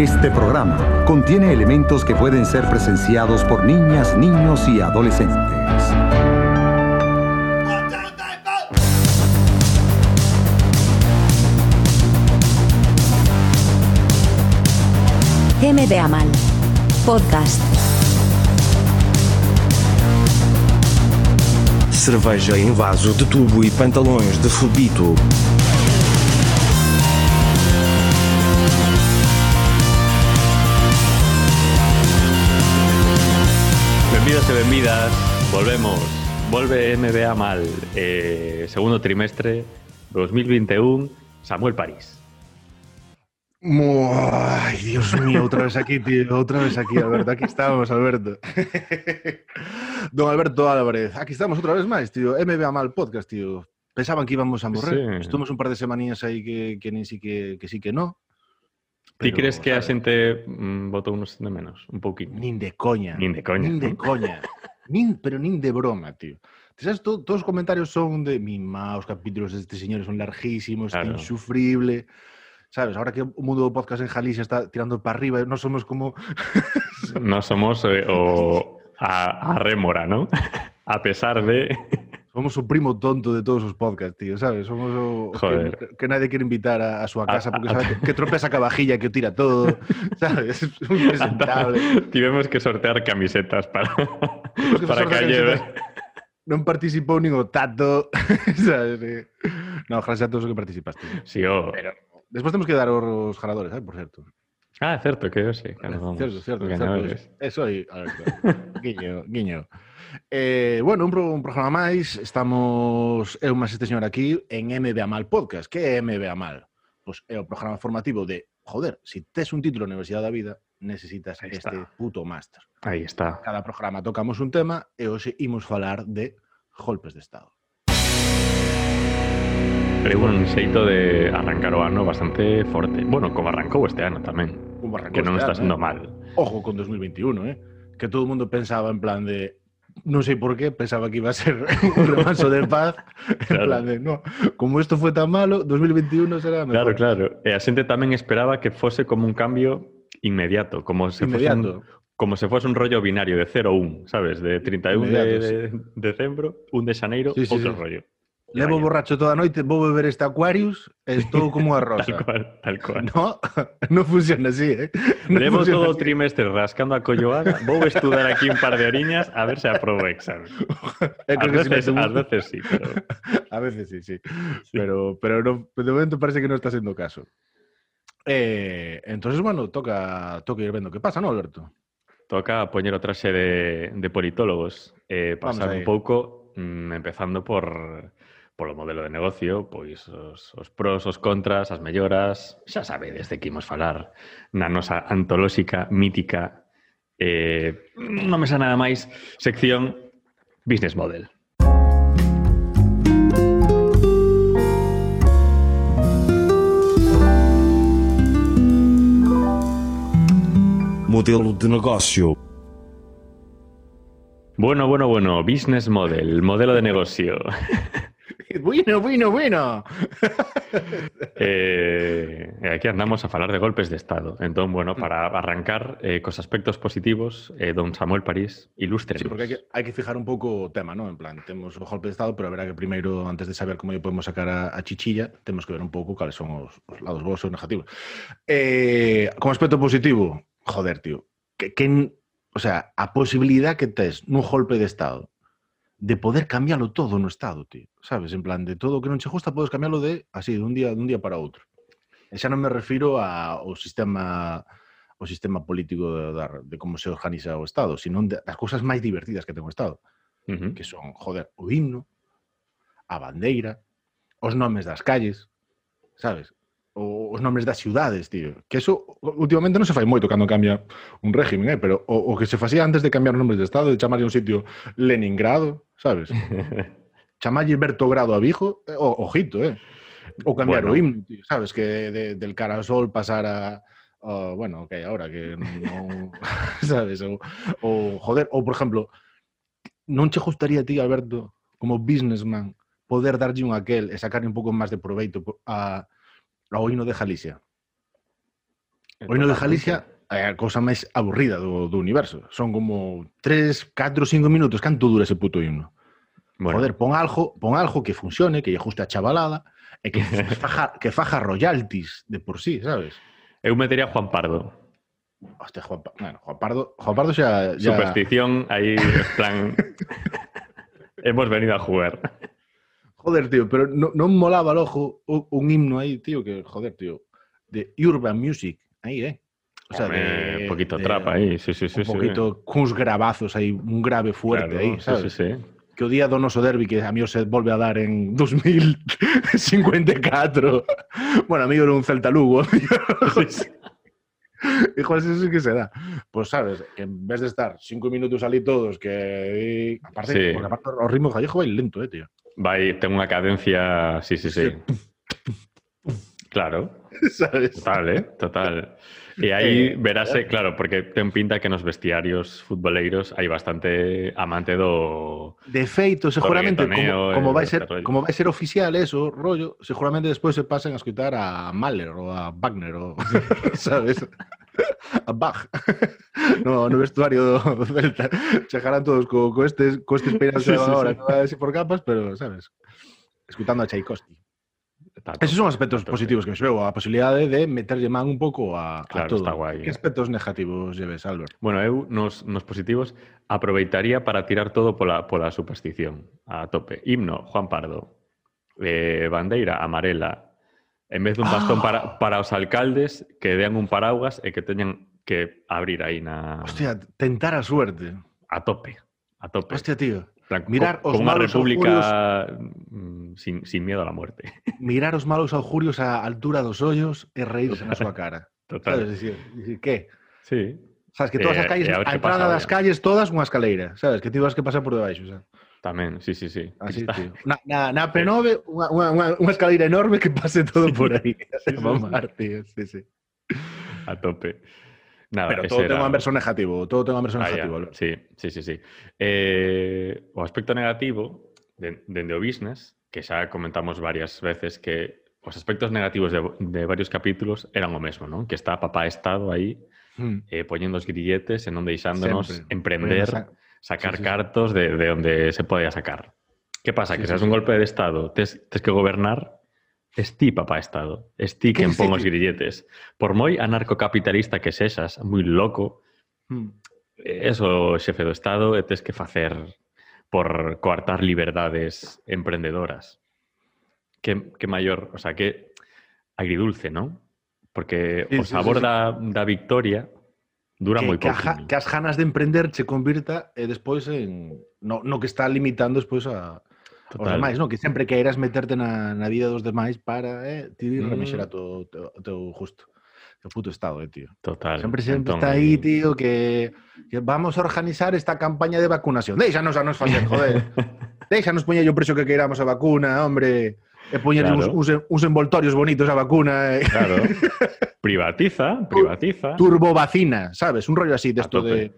Este programa contiene elementos que pueden ser presenciados por niñas, niños y adolescentes. MBA Mal. Podcast. Cerveja em vaso de tubo e pantalões de fubito. Benvidos e benvidas, volvemos. Volve MBA mal. Eh, segundo trimestre 2021, Samuel París. Ay, Dios mío, otra vez aquí, tío, otra vez aquí, Alberto. Aquí estamos, Alberto. Don Alberto Álvarez, aquí estamos otra vez máis, tío. MBA Mal Podcast, tío. Pensaban que íbamos a morrer. Sí. Estuvimos un par de semaninhas aí que, que nin sí que, que sí que no. Ti Pero, crees que a xente mm, unos de menos? Un pouquinho. Nin de coña. Nin de coña, Nin de coña. nin, pero nin de broma, tío. Ti sabes, to- todos os comentarios son de mi má, os capítulos deste señor son larguísimos, Claro. insufrible. Sabes, ahora que o mundo do podcast en Galicia está tirando para arriba, non somos como No somos eh, o a, a rémora, ¿no? A pesar de... Somos o primo tonto de todos os podcasts, tío, sabes? Somos o, o Joder. que, que nadie quere invitar a, A- casa porque sabe que, que tropeza ca vajilla, que o tira todo, sabes? Es un impresentable. Tivemos que sortear camisetas para, que para sortear que lleve. camisetas. Non participou nin o Tato, sabes? No, gracias a todos os que participaste. Sí, o... Pero despois temos que dar os ganadores, eh, por certo. Ah, certo, que sí. Que Claro, vamos. Certo, certo, certo. Eso aí, claro. guiño, guiño. Eh, bueno, un, pro, un programa máis, estamos eu máis este señor aquí en MBA Mal Podcast. Que é MBA Mal? Pois é o programa formativo de, joder, si tes un título na Universidade da Vida, necesitas este está. puto máster. Aí está. Cada programa tocamos un tema e hoxe imos falar de golpes de Estado. Pero un xeito de arrancar o ano bastante forte. Bueno, como arrancou este ano tamén. Como arrancou Que non este está sendo eh? mal. Ojo con 2021, eh? Que todo o mundo pensaba en plan de non sei por qué, pensaba que iba a ser un remanso de paz. En Claro. plan de, no, como isto foi tan malo, 2021 será Claro, mejor. claro. E a xente tamén esperaba que fose como un cambio inmediato, como se fose Inmediato. un, como se fose un rollo binario de 0 a 1, sabes? De 31 Inmediato, de, de decembro, 1 de xaneiro, Sí, sí, outro sí. rollo. Levo Vaya, borracho toda a noite, vou beber este Aquarius e estou como a rosa. Tal cual, tal cual. No, non funciona así, eh? Non Levo todo o trimestre rascando a colloada, vou estudar aquí un par de oriñas a ver se aprobo o examen. Si veces, sí, pero... A veces sí, sí. Pero, pero no, de momento parece que non está sendo caso. Eh, entonces, bueno, toca, toca ir vendo que pasa, ¿no, Alberto? Toca poñer o traxe de, de politólogos eh, pasar un pouco mm, empezando por polo modelo de negocio, pois os, os pros, os contras, as melloras, xa sabedes de que imos falar na nosa antolóxica, mítica, eh, non me xa nada máis, sección Business Model. modelo de negocio. Bueno, bueno, bueno, business model, modelo de negocio. Bueno, bueno, bueno. Eh, aquí andamos a falar de golpes de Estado. Entón, bueno, para arrancar eh, cos aspectos positivos, eh, don Samuel París, ilustre. Sí, porque hai que, hai que fijar un pouco o tema, ¿no? En plan, temos o golpe de Estado, pero verá que primeiro, antes de saber como podemos sacar a, a chichilla, temos que ver un pouco cales son os, os lados bons e os negativos. Eh, como aspecto positivo, joder, tío, que, que, o sea, a posibilidad que tes nun golpe de Estado de poder cambiarlo todo no Estado, tío. Sabes, en plan, de todo o que non che gusta, podes cambiarlo de así, de un día, de un día para outro. E xa non me refiro a, ao sistema o sistema político de, de, de como se organiza o Estado, sino de, das cousas máis divertidas que ten o Estado, uh -huh. que son, joder, o himno, a bandeira, os nomes das calles, sabes? O, os nomes das ciudades, tío. Que eso últimamente non se fai moito cando cambia un régimen, eh? pero o, o que se facía antes de cambiar os nomes de Estado, de chamar un sitio Leningrado, sabes? Chamalle Bertogrado a Vigo, eh, o, ojito, eh? Ou cambiar bueno. o himno, tío, sabes? Que de, del Carasol pasar a... O, bueno, ok, ahora que non... sabes? Ou, ou, joder, ou, por exemplo, non che gustaría a ti, Alberto, como businessman, poder darlle un aquel e sacar un pouco máis de proveito a, ao hino de Galicia? O hino de Galicia é a cousa máis aburrida do, do universo. Son como 3, 4, 5 minutos. Canto dura ese puto himno? Bueno, Joder, pon algo, pon algo que funcione, que lle guste a chavalada e que, faja, que faja royalties de por sí, sabes? eu metería a Juan Pardo. Hostia, Juan, Pa- bueno, Juan Pardo, Juan Pardo xa, ya Superstición, ahí, en plan... Hemos venido a jugar. Joder, tío, pero no, non molaba al ojo un, un himno aí, tío, que, joder, tío, de urban music, aí, eh? O sea, Home, de, un poquito de- trap ahí, sí, sí, sí. un poquito, cuns grabazos aí, un grave fuerte Claro, aí, sabes? Sí, sí, sí. que o día do noso derbi que a mí se volve a dar en 2054. bueno, a mí era un Celta Lugo. Hijo, eso sí que se da. Pues sabes, que en vez de estar cinco minutos ali todos, que aparte, Sí. porque aparte o ritmo gallego vai lento, eh, tío. Vai, ten unha cadencia, sí, sí, sí. Claro, sabes? total, eh, total. E aí Eh, verase, claro, porque ten pinta que nos vestiarios futboleiros hai bastante amante do... De feito, seguramente, como, como e vai ser, como vai ser oficial eso, rollo, seguramente despois se pasen a escutar a Mahler ou a Wagner, ou, sabes? A Bach. No, no vestuario do Celta. Chegarán todos co, co estes, co estes peinas Sí, sí, van agora, sí. así por capas, pero, sabes? Escutando a Tchaikovsky. Tato, Esos son aspectos tato, positivos que me veo, a posibilidade de meterlle man un pouco a, claro, a todo. Está guai, que aspectos negativos lleves, Albert? Bueno, eu nos, nos positivos aproveitaría para tirar todo pola, pola superstición a tope. Himno, Juan Pardo. Eh, bandeira, amarela. En vez dun ah. bastón ah. para, para os alcaldes que dean un paraguas e que teñan que abrir aí na... Hostia, tentar a suerte. A tope, a tope. Hostia, tío. En plan, mirar co- os como unha malos república mm, sin, sin miedo a la muerte. Mirar os malos augurios á altura dos ollos e reírse na súa cara. Sabes? Total. Dicir, que? Sí. Sabes que todas Eh, as calles, e a a entrada das vaya. calles todas unha escaleira, sabes? Que ti vas que pasar por debaixo, sabes? Tamén, sí, sí, sí. Así, Está- tío. Na, na, na P9, unha, unha, unha, unha escaleira enorme que pase todo por aí. sí, sí. Mamar, tío. Sí, sí. A tope. Nada, Pero todo era- un verso negativo, todo ten un verso Ah, negativo. Sí, sí, sí, sí. Eh, o aspecto negativo de- o business, que xa comentamos varias veces que os aspectos negativos de, de varios capítulos eran o mesmo, non? Que está papá Estado aí Hmm. eh, poñendo os grilletes e non deixándonos Sempre. emprender, Poñendo sacar sí, sí. cartos de, de onde se podía sacar. Que pasa? Sí, que sí, se hace un sí. golpe de Estado, tes, tes que gobernar, Esti, papá Estado. Estí quen pon os grilletes. Por moi anarcocapitalista que sexas, moi loco, Hmm. Eh, eso xefe do Estado e tes que facer por coartar liberdades emprendedoras. Que, que maior, o sea, que agridulce, non? Porque sí, o sabor sí, sí, sí. da, da victoria dura que, moi pouco. Que, que as ganas de emprender che convirta e despois en no, no que está limitando despois a os demais, no? Que sempre queiras meterte na, na vida dos demais para eh, ti Mm. remexer a teu, teu, teu justo. Teu puto estado, eh, tío. Total. Sempre sempre Entón, está aí, tío, que, que vamos a organizar esta campaña de vacunación. Deixanos a nos facer, joder. Deixanos poñer o precio que queiramos a vacuna, hombre. E poñer Claro. uns, uns, uns envoltorios bonitos a vacuna. E... Claro. privatiza, privatiza. Turbovacina, sabes? Un rollo así de A esto tope. de...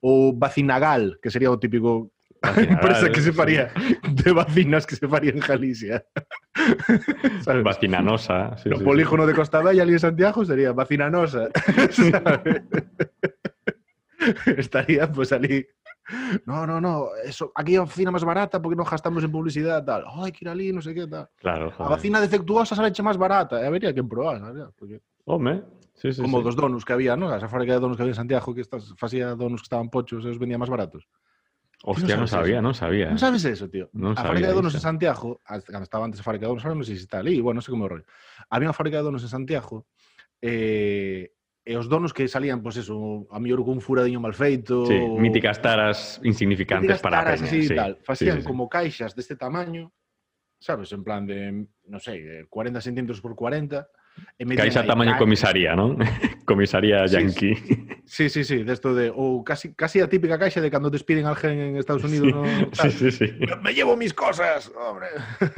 O vacinagal, que sería o típico empresa que se sí. faría de vacinas que se faría en Galicia. ¿Sabes? Vacinanosa. sí, o sí, polígono de Costa Bella ali en Santiago sería vacinanosa. ¿sabes? Estaría pues ali. No, no, no, eso, aquí a vacina máis barata porque non gastamos en publicidade tal. Ai, que ir ali, non sei que tal. sí. Claro, A joder. vacina defectuosa sale máis barata. E habería que probar, ¿sabes? Porque Home, sí, sí, como sí. dos donuts que había, ¿no? Esa fábrica de donuts que había en Santiago que estas facía donuts que estaban pochos e os vendía máis baratos. Hostia, no, no sabía, eso? no sabía. No eh. sabes eso, tío. No a fábrica de donos en Santiago, cuando estaba antes a fábrica de donos, ahora non sei se está ali, bueno, non sei como rollo. Había unha fábrica de donos en Santiago eh, e os donos que salían, pois pues eso, a mellor cun furadiño mal feito. Sí, o... míticas taras insignificantes míticas para taras, a peña. Así, sí, tal. Facían sí, sí, sí. como caixas deste tamaño, sabes, en plan de, non sei, 40 centímetros por 40, Caixa tamaño comisaría, non? comisaría yankee. Sí, sí, sí, de esto de, ou casi, casi a típica caixa de cando despiden a alguén en Estados Unidos, Sí, ¿no? sí, Tal. sí, sí. Me llevo mis cosas, hombre.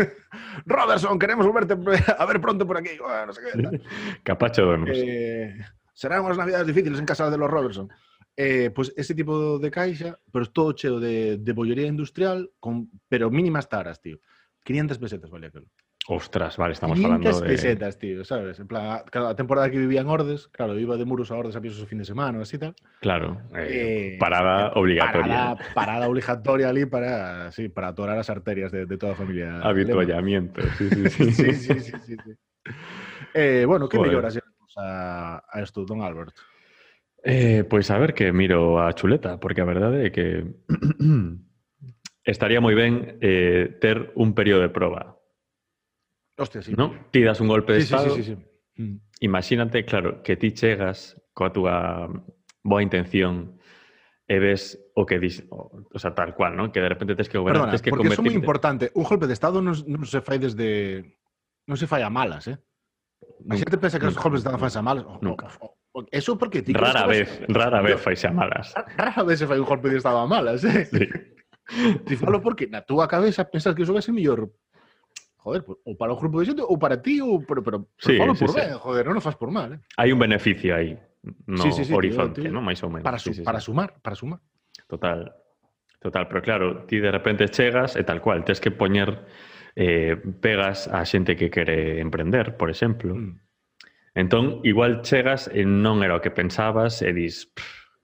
Robertson, queremos volverte a ver pronto por aquí. Bueno, no sé qué. tal. Capacho donos. Eh, serán unas navidades difíciles en casa de los Robertson. Eh, pues ese tipo de caixa, pero es todo cheo de, de bollería industrial, con, pero mínimas taras, tío. 500 pesetas valía aquel. Ostras, vale, estamos 500 falando de... pesetas, tío, sabes? En plan, a- cada temporada que vivía en Ordes, claro, iba de muros a Ordes a pisos o fin de semana, así tal. Claro, eh, Eh, parada obligatoria. Parada, parada obligatoria ali para, sí, para atorar as arterias de, de toda a familia. Habituallamiento, sí, sí, sí. sí, sí, sí, sí, sí. Eh, bueno, Joder. melloras llevamos a, a esto, don Albert? Eh, pois a ver que miro a chuleta, porque a verdade é que estaría moi ben eh, ter un período de proba, Hostia, sí. ¿No? Ti das un golpe de sí, estado. Sí, sí, sí, Imagínate, claro, que ti chegas coa túa boa intención e ves o que dis, o, sea, tal cual, ¿no? Que de repente tes que gobernar, Perdona, tes que porque convertirte... porque é moi importante. Un golpe de estado non, non se fai desde... Non se fai a malas, eh? A xente pensa que nunca, os golpes de estado fanse a malas. O, nunca. O, o, eso porque ti... Rara vez, vas... rara vez faise a malas. Rara vez se fai un golpe de estado a malas, eh? Sí. Ti falo porque na túa cabeza pensas que iso vai ser mellor joder, pues, o para o grupo de xente ou para ti, ou, pero, pero, pero sí, falo sí, por sí. ben, joder, non o fas por mal. Eh? Hai un beneficio aí, no sí, sí, sí, horizonte, tío, tío. non máis ou menos. Para, su, sí, sí, para sí. sumar, para sumar. Total, total, pero claro, ti de repente chegas e tal cual, tens que poñer eh, pegas a xente que quere emprender, por exemplo. Mm. Entón, igual chegas e non era o que pensabas e dis,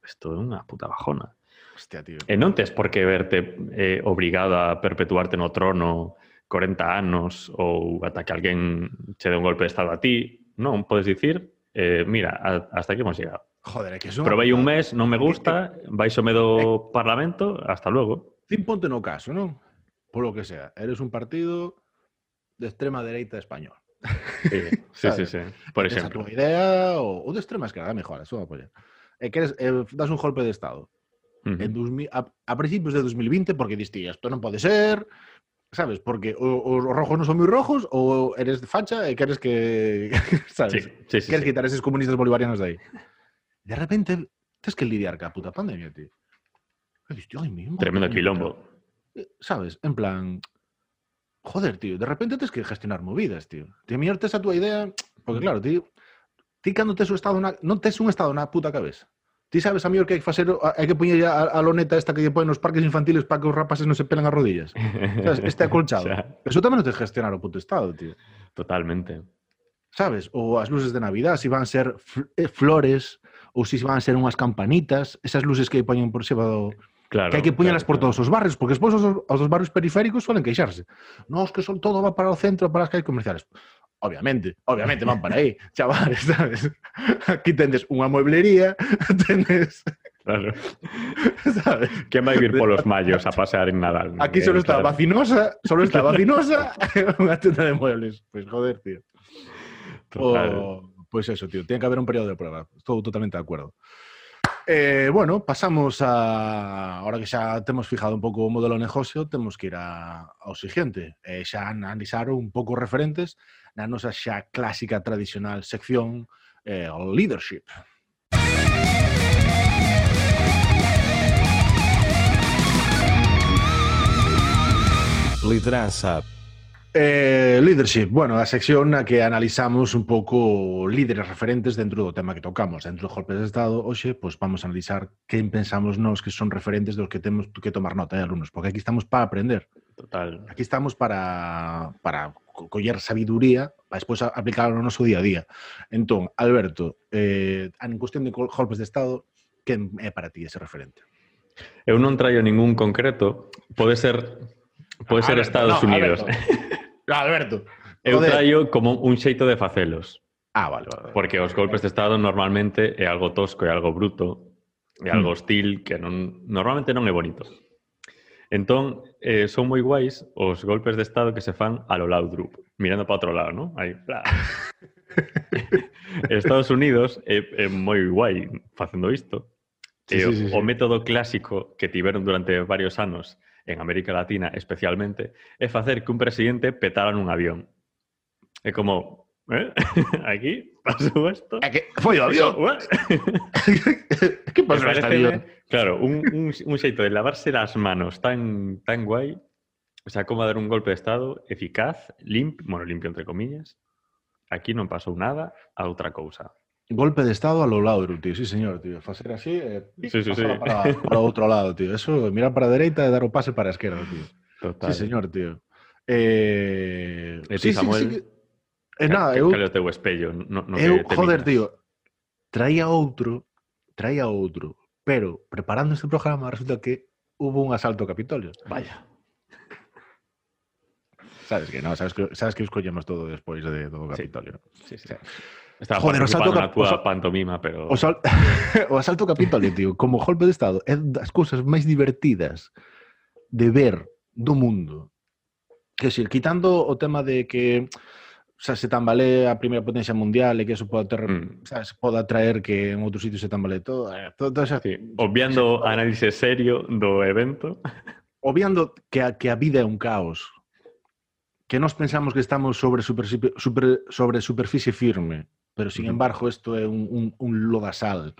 isto é unha puta bajona. Hostia, tío. E non tes por que verte eh, obrigado a perpetuarte no trono 40 anos ou ata que alguén che dé un golpe de estado a ti, non, podes dicir, eh, mira, a, hasta aquí hemos llegado. Joder, é que son... Provei un mes, non me gusta, vaisome do Parlamento, hasta luego. Tin ponte no caso, non? Polo que sea, eres un partido de extrema dereita español. Sí, sí, sí, sí, por exemplo. Esa tua idea ou, ou de extrema esquerda, mejor, eso va apoyar. E queres, eh, das un golpe de Estado. Uh -huh. en 2000, a, a principios de 2020, porque diste, isto non pode ser, sabes? Porque o- os rojos non son moi rojos ou eres facha e queres que, Sí, sabes? sí, sí. sí. quitar esos comunistas bolivarianos de aí. De repente, tens que lidiar ca puta pandemia, tío. Mi Tremendo quilombo. Eh, Sabes? En plan, joder, tío, de repente tens que gestionar movidas, tío. Te mellor tes a tua idea, porque claro, tío, ti cando tes o estado na, non tes un estado na puta cabeza. Ti sabes a mellor que hai que facer, hai que poñer a, a loneta esta que lle poñen nos parques infantiles para que os rapaces non se pelan as rodillas. Sabes, este acolchado. o sea, Eso tamén non te gestionar o puto estado, tío. Totalmente. Sabes, ou as luces de Navidad, se si van ser fl eh, flores, ou se si van ser unhas campanitas, esas luces que poñen por cima do, Claro, que hai que poñelas claro, por todos os barrios, porque despois os, os dos barrios periféricos suelen queixarse. No, es que son todo va para o centro, para as calles comerciales. Obviamente, obviamente van para aí, chavales, sabes? Aquí tendes unha mueblería, tendes, Claro. sabes? Quen vai vir polos mallos a pasear en Nadal? Aquí Eh, solo está claro. vacinosa, solo está vacinosa unha tenda de muebles. Pues, joder, tío. O, pois eso, tío, tiene que haber un periodo de prueba. Estou totalmente de acuerdo. Eh, bueno, pasamos a... Ahora que xa temos fijado un pouco o modelo de negocio, temos que ir a, ao siguiente. Eh, xa analizaron un pouco referentes na nosa xa clásica tradicional sección eh, o leadership. Lideranza. Eh, leadership, bueno, a sección na que analizamos un pouco líderes referentes dentro do tema que tocamos, dentro do golpe de Estado, hoxe, pois vamos a analizar quen pensamos nós que son referentes dos que temos que tomar nota, eh, alumnos, porque aquí estamos para aprender. Total. Aquí estamos para, para coller sabiduría para despois aplicarlo no noso día a día. Entón, Alberto, eh, en cuestión de golpes de Estado, que é para ti ese referente? Eu non traio ningún concreto. Pode ser pode ser ah, Alberto, Estados no, Unidos. Alberto. Alberto. Eu traio como un xeito de facelos. Ah, vale, vale, vale. Porque os golpes de Estado normalmente é algo tosco, é algo bruto, é algo hmm. hostil, que non, normalmente non é bonito. Entón, eh, son moi guais os golpes de estado que se fan a lo Laudrup, mirando para outro lado, ¿no? Aí, bla. Estados Unidos é, é moi guai facendo isto. Sí, e, sí, sí, sí. O método clásico que tiveron durante varios anos en América Latina especialmente é facer que un presidente petara nun avión. É como, ¿eh? aquí pasou isto. É que foi o avión. Eso, que pasou este avión? Claro, un, un, un xeito de lavarse las manos tan, tan guai, o sea, como dar un golpe de estado eficaz, limpio, bueno, limpio entre comillas. Aquí non pasou nada a outra cousa. Golpe de estado a lo Laudrup, tío. Sí, señor, tío. Facer así e Sí, sí, sí. para, para outro lado, tío. Eso, mirar para a dereita e dar o pase para a esquerda, tío. Total. Sí, señor, tío. Eh, E ti, Samuel? que- Eh, nada, eu, Cal é o teu espello? No, no eu que joder, tío, traía outro, traía outro, Pero preparando este programa resulta que hubo un asalto a Capitolio. Vaya. Sabes que no, sabes que, sabes que os collemos todo despois de todo Capitolio. Sí, sí, sí. Estaba Joder, o asalto na túa pantomima, pero... O, sal... o asalto ao Capitolio, tío, como golpe de Estado, é das cousas máis divertidas de ver do mundo. Que se, quitando o tema de que xa se tambalea a primeira potencia mundial e que eso poda ter, mm. xa, se poda traer que en outros sitios se tambalee todo, eh, todo, todo xa, sí. obviando análise serio do evento obviando que a, que a vida é un caos que nós pensamos que estamos sobre super, super, sobre superficie firme pero sin embargo isto é un, un, un lodasal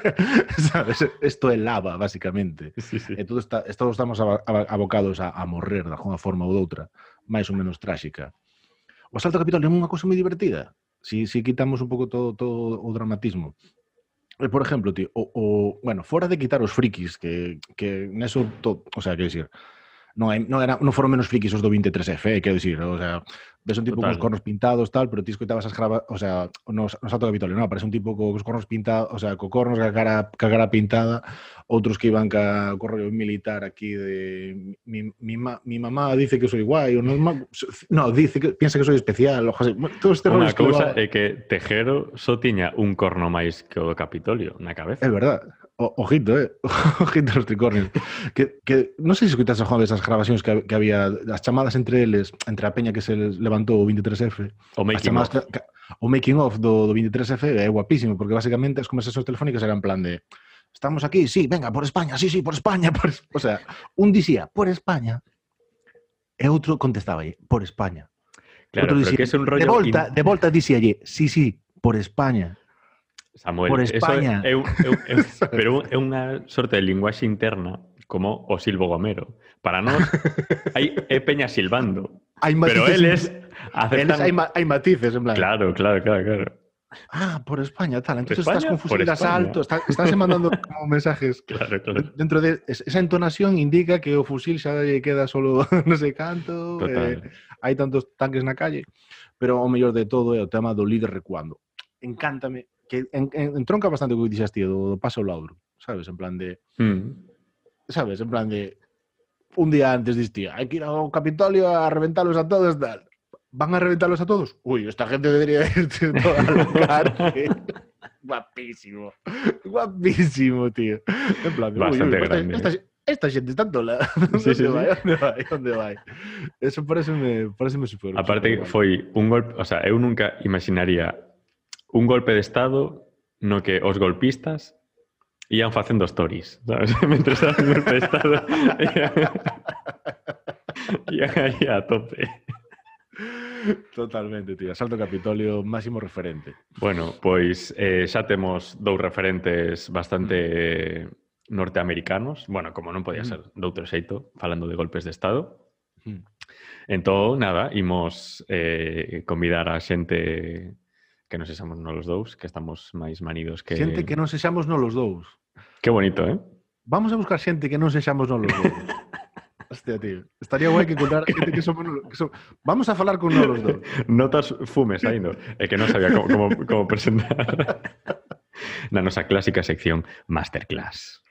sabes? isto é lava basicamente sí, sí. e todo está, todos estamos abocados a, a morrer de alguma forma ou doutra máis ou menos tráxica O Asalto ao Capitolio é unha cousa moi divertida. Si, si quitamos un pouco todo, todo o dramatismo. E, por exemplo, tío, o, o, bueno, fora de quitar os frikis, que, que neso, to, o sea, que decir, non, hai, non, era, non foron menos frikis os do 23F, eh, quero dicir, o sea, ves un tipo Total. cos cornos pintados, tal, pero ti escoitabas as grava, o sea, nos, nos salto de Capitolio, non, aparece un tipo cos cornos pintados, o sea, co cornos, ca cara, ca cara pintada, outros que iban ca co rollo militar aquí de... Mi, mi, ma, mi mamá dice que soy guai, o non, no, dice que piensa que soy especial, o José, todo este rollo... Unha cousa é que Tejero só tiña un corno máis que o do Capitolio na cabeza. É verdade o, ojito, eh? ojito nos tricornios. Que, que non sei se escutas a Juan esas grabacións que, que había, as chamadas entre eles, entre a peña que se levantou o 23F. O making of. Que, que, o making of do, do 23F é guapísimo, porque basicamente as conversacións telefónicas eran plan de estamos aquí, sí, venga, por España, sí, sí, por España. Por... O sea, un dicía, por España, e outro contestaba, por España. Claro, outro dicía, que é un rollo... De volta, in... de volta dicía, sí, sí, por España. Samuel, por eso España. É é é pero é unha sorte de linguaxe interna como o silbo gomero. Para nós, hai é peña silbando. Hai Pero matices eles in- aceptan... eles hai, ma- hai matices, en plan. Claro, claro, claro, claro. Ah, por España, tal. Entonces España? estás con fusil de asalto, está- estás mandando como mensajes. Claro, claro. Dentro de es- esa entonación indica que o fusil xa lle queda solo non sei canto, Total. eh, hai tantos tanques na calle, pero o mellor de todo é o tema do líder recuando. Encántame, que en, en, entronca bastante co que dixas tío, do, do paso lauro, sabes? En plan de, Mm. sabes? En plan de, un día antes dis, tío, hai que ir ao Capitolio a reventarlos a todos, tal. ¿Van a reventarlos a todos? Uy, esta gente debería irse toda a la cárcel. Guapísimo. Guapísimo, tío. En plan, uy, Bastante uy, esta- grande. Esta, esta gente está tola. Sí, sí, ¿Dónde sí. vai? ¿Dónde vai? ¿Dónde vai? Eso parece me, parece me super. Aparte, super foi un golpe... O sea, eu nunca imaginaría un golpe de estado no que os golpistas ian facendo stories, sabes? Mentre estaba un golpe de estado ian, aí a tope. Totalmente, tío. Salto Capitolio, máximo referente. Bueno, pois eh, xa temos dous referentes bastante mm. norteamericanos. Bueno, como non podía mm. ser mm. doutro xeito, falando de golpes de Estado. Mm. Entón, nada, imos eh, convidar a xente que non sexamos nos dous, que estamos máis manidos que... Xente que non sexamos nos dous. Que bonito, eh? Vamos a buscar xente que non sexamos nos dous. Hostia, tío. Estaría guai que encontrar xente que somos... Que somos... Vamos a falar con nolos dous. Notas fumes aí, no? É que non sabía como, como, como presentar. Na nosa clásica sección Masterclass.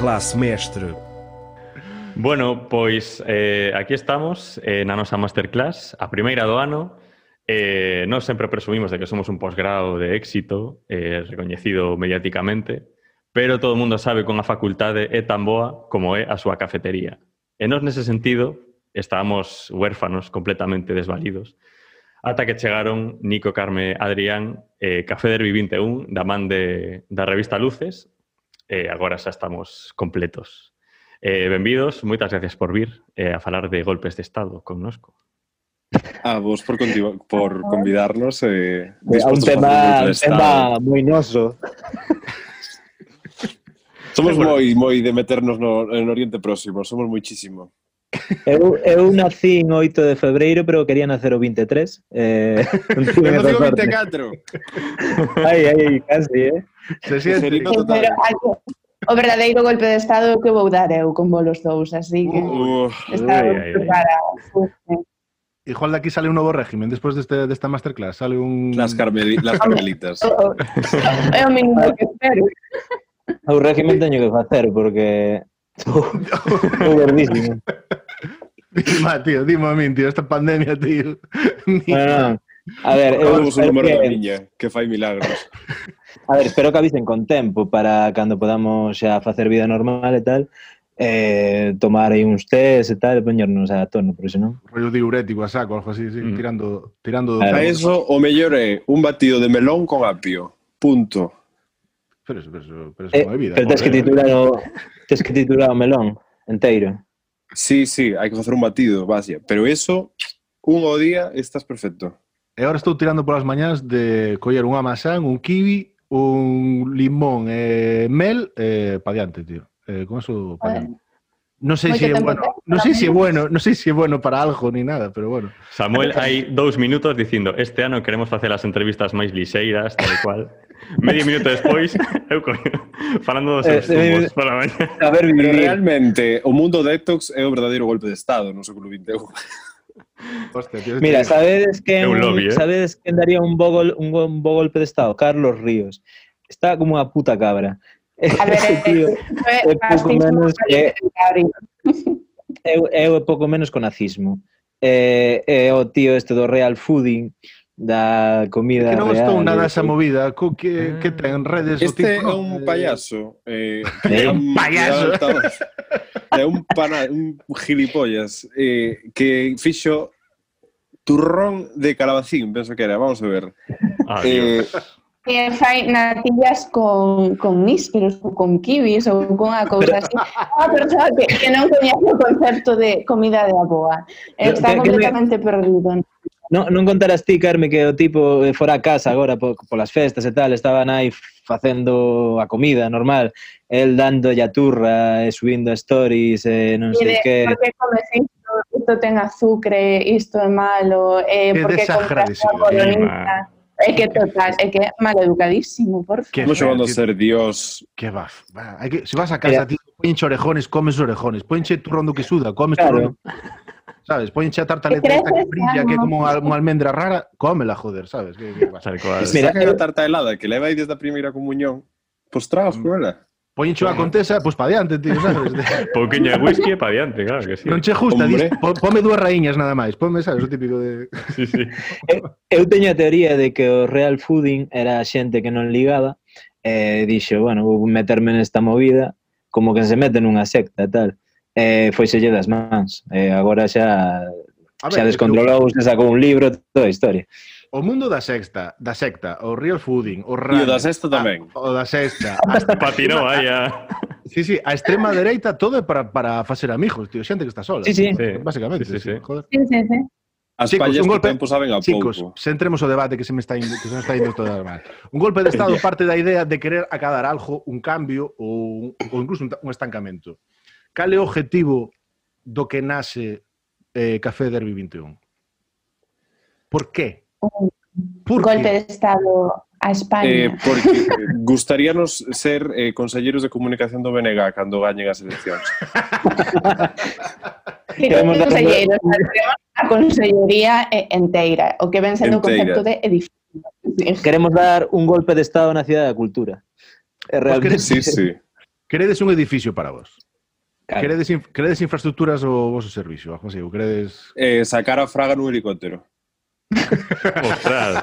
Classe Mestre Bueno, pois eh, aquí estamos eh, na nosa masterclass, a primeira do ano. Eh, nós sempre presumimos de que somos un posgrado de éxito, eh, recoñecido mediáticamente, pero todo o mundo sabe que unha facultade é tan boa como é a súa cafetería. E nós nese sentido estábamos huérfanos, completamente desvalidos, ata que chegaron Nico, Carme, Adrián, eh, Café Derby 21, da man de, da revista Luces, e eh, agora xa estamos completos. Eh, benvidos, moitas gracias por vir eh, a falar de golpes de Estado connosco. A vos por, por convidarnos. Eh, eh a un tema, un tema moi noso. Somos bueno. moi moi de meternos no, en Oriente Próximo, somos moitísimo. Eu, eu nací en 8 de febreiro, pero quería nacer o 23. Eh, eu nací o 24. ai, ai, casi, eh? Se siente. Pero, algo, o verdadeiro golpe de estado que vou dar eu con vos dous, así que uh, está preparado. Igual de aquí sale un novo régimen despois deste, desta masterclass, sale un... Las, carmeli, las carmelitas. é o mínimo que espero. O régimen teño que facer, porque... Estou gordísimo. Dima, tío, dime a min, tío, esta pandemia, tío. Bueno, a ver, eu... Vamos un número que... da miña, que fai milagros. A ver, espero que avisen con tempo para cando podamos xa facer vida normal e tal, eh, tomar aí uns tés e tal, e poñernos a tono, por senón... Rollo diurético a saco, algo así, sí, mm. tirando, tirando... Claro. A eso, o mellor é un batido de melón con apio, punto. Pero eso, pero eso, pero eso eh, no é vida. Pero tens que titular o, tens que titular o melón enteiro. Sí, sí, hai que facer un batido, vaya. Pero eso, un o día, estás perfecto. E agora estou tirando polas mañás de coller unha masán, un kiwi un limón e eh, mel eh, pa diante, tío. Eh, con eso pa diante. Non sei se é bueno, non sei se é bueno, non sei se é bueno para algo ni nada, pero bueno. Samuel hai dous minutos dicindo, este ano queremos facer as entrevistas máis lixeiras, tal cual. Medio minuto despois, eu coño, falando dos eh, zumos eh, pola mañá. A ver, pero realmente o mundo detox é o verdadeiro golpe de estado no século 21. Hostia, tío, Mira, ¿sabes quién, lobby, ¿eh? ¿sabes quién daría un bo, un, un bo golpe de Estado? Carlos Ríos. Está como una puta cabra. A ver, Ese eh, tío, eh, é, pouco menos é, é, é, é pouco menos con nazismo. É, é o tío este do Real Fooding da comida Que non real, estou nada esa movida. Co que, ah. que ten? Redes Este é un payaso eh, É un payaso. É un, pana, un gilipollas eh, Que fixo Turrón de calabacín Penso que era, vamos a ver. Ah, eh, que fai natillas con, con nísperos ou con kiwis ou con a cousa así. Unha ah, persoa que, que non coñece o concepto de comida de aboa. Está completamente perdido non, non contarás ti, Carme, que o tipo eh, fora a casa agora po, polas festas e tal, estaban aí facendo a comida normal, el dando a turra e subindo stories e non sei que... Comes isto, isto ten azúcar, isto é malo, eh, que porque compras a bolonita... É que total, é que mal educadísimo, por favor. Estamos jugando a ser Dios. Que va, va. Que, se vas a casa, tío, ponche orejones, comes orejones. Ponche turrón do que suda, comes claro. turrón sabes? Ponche a tartaleta que esta que brilla, que como unha almendra rara, cómela, joder, sabes? Que, que, Es Mira, que a tarta helada que levai desde a primeira comunión, pois tragas mm. con ela. A contesa, pois pues, pa diante, tío, sabes? Pouquiña de whisky e pa diante, claro que sí. Non che justa, dis, po, pome dúas raíñas nada máis, pome, sabes, o típico de... Sí, sí. Eu, teño a teoría de que o real fooding era xente que non ligaba, e eh, dixo, bueno, vou meterme nesta movida, como que se mete nunha secta e tal eh, foiselle das mans. Eh, agora xa a ver, xa descontrolou, xa sacou un libro, toda a historia. O mundo da sexta, da secta, o real fooding, o run, E o da sexta tamén. A, o da sexta. Patinou aí a... Sí, sí, a extrema dereita todo é para, para facer amigos, tío, xente que está sola. Sí, sí. Eh, sí. Básicamente, sí, sí, sí. Joder. Sí, sí, sí. As chicos, un golpe, tempo saben a chicos, pouco. centremos o debate que se me está indo, que se me está indo todo mal. Un golpe de Estado parte da idea de querer acadar algo, un cambio ou, ou incluso un, un estancamento. Cal é o objetivo do que nace eh, Café Derby 21? Por qué? Un Por golpe qué? de Estado a España. Eh, porque eh, gustaríanos ser eh, conselleiros de comunicación do BNG cando gañen as eleccións. Queremos conselleiros, a consellería eh, enteira, o que ven sendo o concepto de edificio. Queremos dar un golpe de Estado na Cidade da Cultura. Eh, realmente... Pues queredes, sí, sí. queredes un edificio para vos. Claro. Queredes, queredes infraestructuras o vosso servicio? Ou queredes... Eh, sacar a Fraga nun helicóptero. Ostras.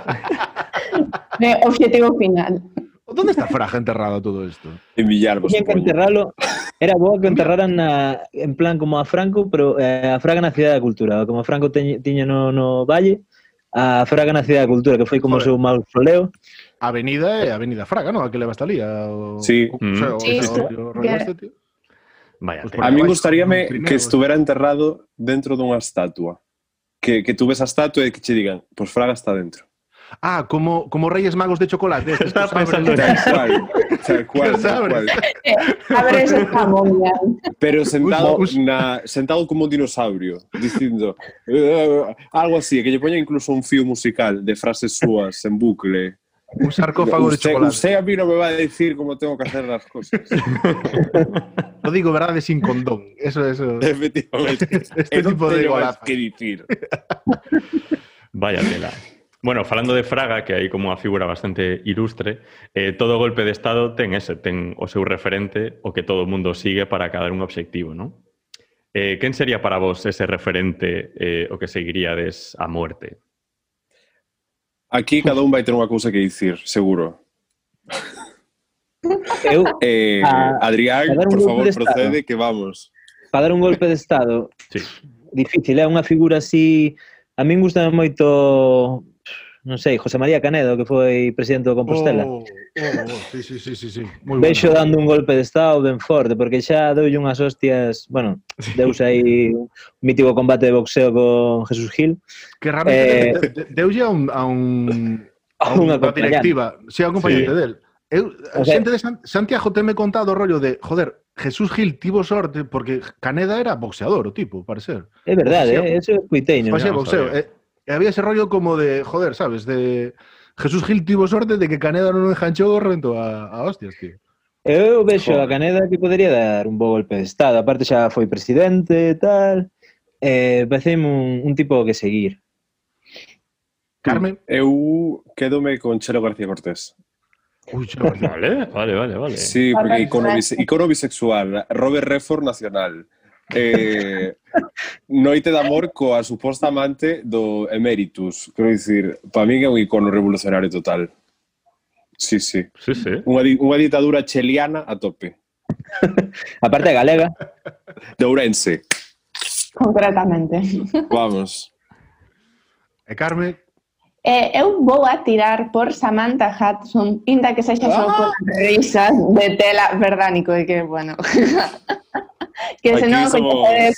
Eh, objetivo final. Onde está Fraga enterrado todo isto? En Villalba, Tiñan que supoño. enterralo. Era boa que enterraran en plan como a Franco, pero eh, a Fraga na Cidade da Cultura. Como a Franco tiña no, no Valle, a Fraga na Cidade da Cultura, que foi como o seu mausoleo. Avenida é Avenida Fraga, non? A que leva hasta ali. A, o, Sí. O, o, sea, o, Sí. Vaya, pues a mí gustaríame primero, que estuvera enterrado dentro dunha estatua. Que, que tú ves a estatua e que che digan, pois pues Fraga está dentro. Ah, como, como Reyes Magos de chocolate. Estaba pensando en eso. Tal cual, tal cual. Tal cual. Abre ese jamón, Pero sentado, na, sentado como un dinosaurio, dicindo uh, eh, algo así, que lle poña incluso un fío musical de frases súas en bucle. Un sarcófago de chocolate. usted a mí no me va a decir cómo tengo que hacer las cosas. No digo verdade sin condón. Eso, eso. Efectivamente. Este tipo de que. Vaya tela. Bueno, falando de Fraga, que hai como unha figura bastante ilustre, eh, todo golpe de Estado ten ese, ten o seu referente, o que todo o mundo sigue para cadar un obxectivo, non? Eh, quen sería para vos ese referente eh, o que seguiríades a muerte? Aquí cada un vai ter unha cousa que dicir, seguro. Eu, eh, a, Adrián, a por favor, procede que vamos. Para dar un golpe de estado. sí. Difícil, é unha figura así... A min gusta moito non sei, José María Canedo, que foi presidente do Compostela. Oh, oh, oh, oh, sí, sí, sí, sí, sí. Muy Veixo bueno. dando un golpe de estado ben forte, porque xa deulle unhas hostias, bueno, deus aí un mítico combate de boxeo con Jesús Gil. Que realmente eh, deulle a un a un a, un, a unha directiva, si sí, a un sí. del. Eu, o sea, xente de San, Santiago teme contado o rollo de, joder, Jesús Gil tivo sorte porque Caneda era boxeador o tipo, parecer. É verdade, é, eh, eso é cuiteño. Faxía boxeo. No, eh, Y había ese rollo como de, joder, ¿sabes? De Jesús Gil tuvo sorte de que Caneda non enganchou o rento a, a hostias, tío. Eu vexo joder. a Caneda que podería dar un bo golpe de estado. Aparte xa foi presidente e tal. Eh, pareceme un, un tipo que seguir. Carmen? Mm, eu quedome con Chelo García Cortés. Uy, vale, vale, vale, vale. Sí, porque icono, bise icono bisexual, Robert Redford nacional eh, Noite de Amor coa suposta amante do Emeritus. Quero dicir, para mí é un icono revolucionario total. Sí, sí. sí, sí. Unha, di unha ditadura cheliana a tope. a parte galega. De Ourense. Concretamente. Vamos. E Carmen? Eh, eu vou a tirar por Samantha Hudson, inda que sexa ah! só por ah! risas de tela verdad, Nico, que, bueno... que se non somos-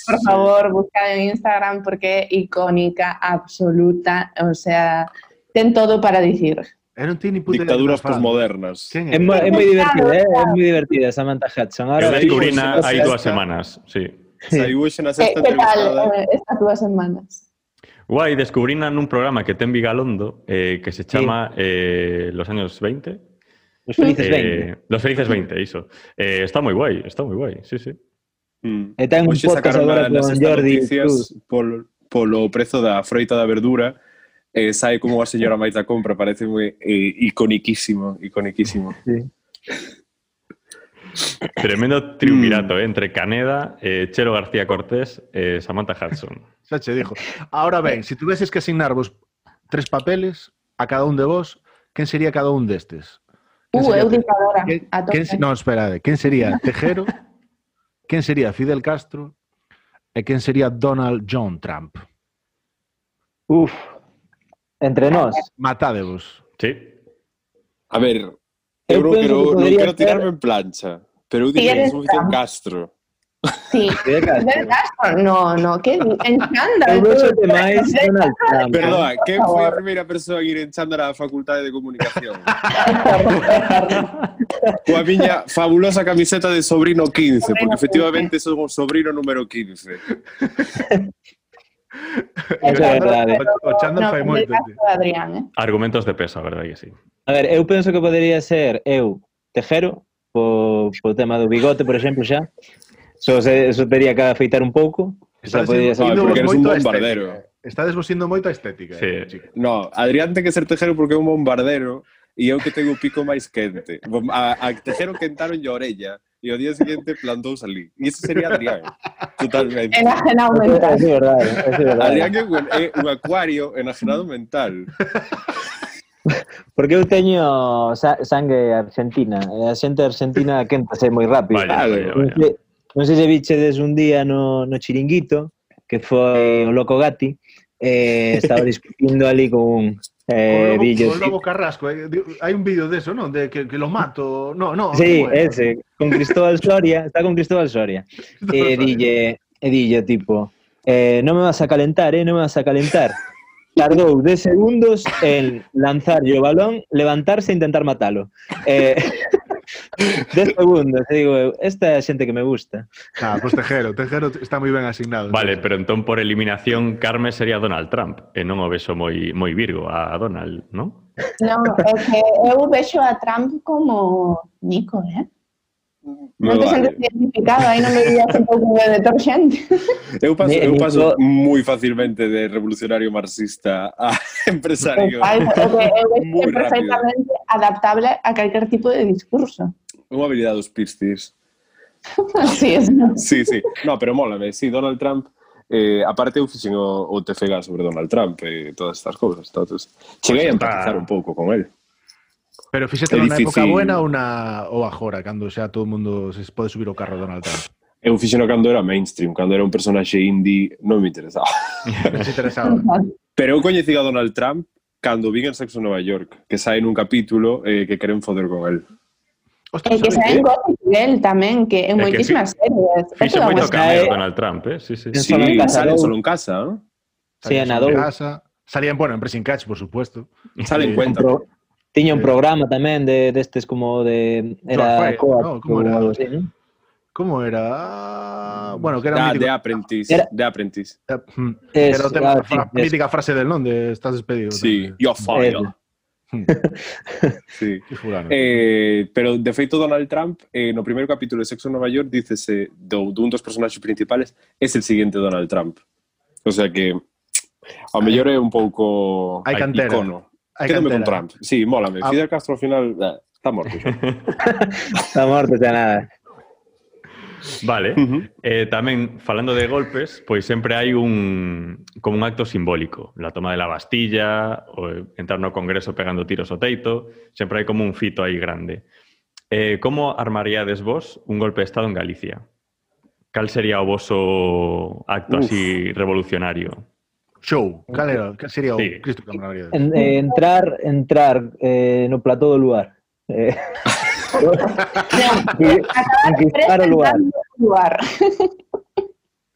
por sí. favor, buscad en Instagram porque icónica, absoluta, o sea, ten todo para dicir. e non tiene ni Dictaduras posmodernas. É, moi, é moi divertida, eh? é moi divertida Samantha Hudson. Ahora, descubrina sí, hai sí, dúas sí. semanas, sí. Na Que, sexta que tal entrevistada. eh, estas dúas semanas? Guai, descubrina nun programa que ten Vigalondo eh, que se chama eh, Los años 20. os felices Eh, 20. Los felices 20, iso. Eh, está moi guai, está moi guai, sí, sí. Mm. E ten un Hoxe podcast sacaron agora con Jordi noticias Cruz. polo, polo prezo da froita da verdura eh, sai como a señora máis da compra, parece moi eh, iconiquísimo, iconiquísimo. Sí. Tremendo triunvirato, eh, entre Caneda, eh, Chelo García Cortés e eh, Samantha Hudson. Xa che dijo. Ahora ben, se tuveses que asignarvos tres papeles a cada un de vos, quen sería cada un destes? Quen Uh, eu dictadora, a tope. quen se- non, espera, quen sería Tejero? Quen sería Fidel Castro? E quen sería Donald John Trump? Uf, entre nós. Matádevos. Sí. A ver, Eu eu non quero, non ser- tirarme en plancha, pero eu diría que Fidel. Castro. Sí, de no, no, qué enchándara. En Perdona, ¿qué fue la primeira persoa que ir a la Facultade de Comunicación? Coa miña fabulosa camiseta de sobrino 15, sobrino porque efectivamente 15. somos sobrino número 15. Eso é verdade. O chándal no, fai moito. Adrián, eh? Argumentos de peso, a verdade que sí. A ver, eu penso que podería ser eu tejero, po, po tema do bigote, por exemplo, xa, Só se, só tería que afeitar un pouco. Xa podía ser porque eres un bombardero. Estades eh. vos indo moito a estética, eh, sí. eh, chico. No, Adrián ten que ser tejero porque é un bombardero e eu que tengo o pico máis quente. A, a tejero quentaron a orella e o día seguinte plantou salí. E ese sería Adrián. Totalmente. Enajenado mental. É verdade, é verdade. Adrián é un, é un acuario enajenado mental. Porque eu teño sangue argentina. A xente argentina quentase moi rápido. Vaya, vale, vale. Non sei, non sei se bichedes un día no, no chiringuito, que foi o Loco Gatti, eh, estaba discutindo ali con o eh, lobo, o lobo Carrasco, eh, hai un vídeo de eso, non? De que, que lo mato. No, no. Sí, ese, con Cristóbal Soria, está con Cristóbal Soria. E dille, e dille tipo, eh, non me vas a calentar, eh, non me vas a calentar. Tardou 10 segundos en lanzarlle o balón, levantarse e intentar matalo. Eh, 10 segundos, e digo eu, esta é a xente que me gusta. Ah, pois pues Tejero, Tejero está moi ben asignado. Vale, entonces. pero entón por eliminación Carme sería Donald Trump, e non o vexo moi moi virgo a Donald, non? Non, é que eu vexo a Trump como Nico, eh? No te vale. sentes identificado, aí non me dirías un pouco de detergente. Eu paso, eu paso moi facilmente de revolucionario marxista a empresario. Total, eu é perfectamente adaptable a calquer tipo de discurso. Unha habilidade dos pistis. Así es, ¿no? Sí, sí. No, pero mola, eh. sí, Donald Trump eh, aparte eu fixen o, o TFG sobre Donald Trump e todas estas cousas. Entonces, cheguei a empatizar un pouco con él. Pero fixete É na época difícil. buena ou na ou agora, cando xa todo o mundo se pode subir o carro Donald Trump? Eu fixeno cando era mainstream, cando era un personaxe indie, non me interesaba. Non se interesaba. Pero eu coñecí a Donald Trump cando vi en Sexo en Nova York, que sai nun capítulo eh, que queren foder con él. E Ostras, que saen que- cosas de él tamén, que en É que moitísimas series. Fixo moito cameo eh, Donald Trump, eh? Sí, sí. En Sí, Solo en casa, salen ¿no? solo en casa, ¿no? Sí, en en Adobe. casa, salían, bueno, en Pressing Catch, por supuesto. Salen Sí. cuenta. Pro- Tiña un eh, programa tamén de destes como de era Coa, no, como era? Algo así, ¿no? Como era? Ah, bueno, que era da, mítico. de Apprentice, era... de Apprentice. Era, eh, hmm. es, era tema, ah, sí, fra, es. mítica frase del non de estás despedido. Sí, tamén. yo fallo. Hmm. sí. Eh, pero de feito Donald Trump eh, no primeiro capítulo de Sexo en Nova York dícese do, dun dos personaxes principales é el seguinte Donald Trump o sea que ao mellor é un pouco hai cantera. icono Quédame con Trump. Sí, mólame. Ah. Fidel Castro al final eh, está morto. está morto xa nada. Vale. Uh -huh. eh, tamén, falando de golpes, pois sempre hai un como un acto simbólico. La toma de la Bastilla, o entrar no Congreso pegando tiros ao teito, sempre hai como un fito aí grande. Eh, como armaríades vos un golpe de Estado en Galicia? Cal sería o voso acto Uf. así revolucionario? Show, cal, era, cal sería o sí. Cristo Camaravedes? En, eh, entrar entrar eh, no plató do lugar. Eh, conquistar o lugar. lugar.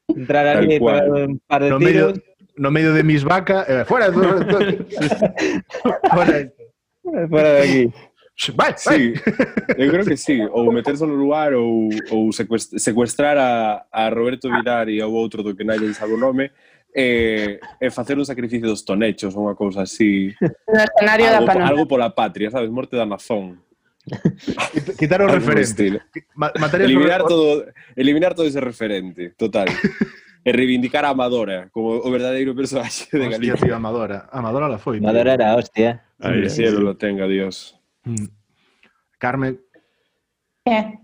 Entrar ali para un par de no tiros. Medio, no medio de mis vacas, eh, fuera, fuera, fuera, fuera de aquí. Vai, vai. Sí, eu creo que sí, ou meterse no lugar ou, ou secuestrar a, a Roberto Vilar e ao outro do que nadie sabe o nome e, e facer un sacrificio dos tonechos ou unha cousa así. No escenario algo, da Panonia. Algo pola patria, sabes? Morte da Nazón. Quitar o referente. Eliminar, todo, eliminar todo ese referente, total. e reivindicar a Amadora como o verdadeiro personaxe de Galicia. Tío, Amadora. Amadora la foi. Amadora era hostia. Ay, el cielo sí. lo tenga, Dios. Mm. Carmen. Que?